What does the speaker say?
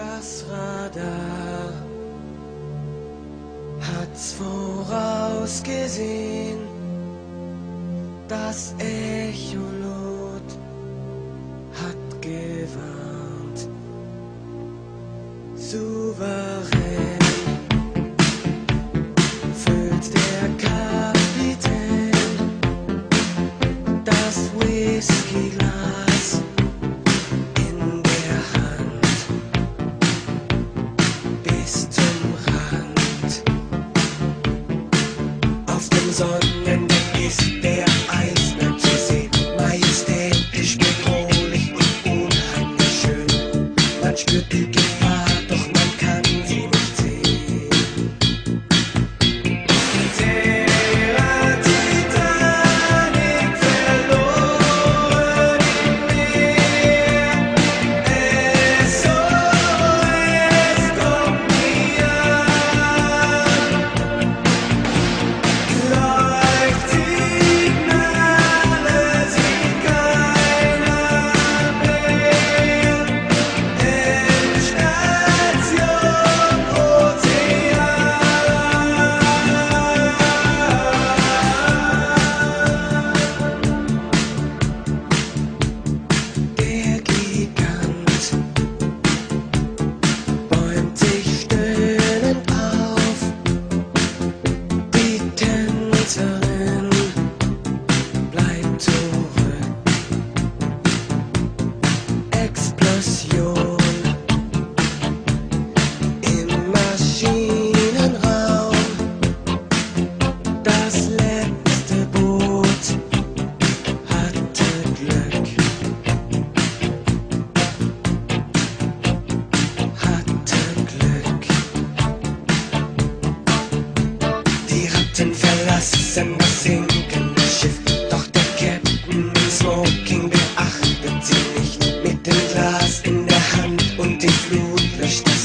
Das Radar. Hat's vorausgesehen, das Echolot wollten verlassen das sinkende Schiff, doch der Captain im Smoking beachtet sie nicht. Mit dem Glas in der Hand und die Flut löscht löschte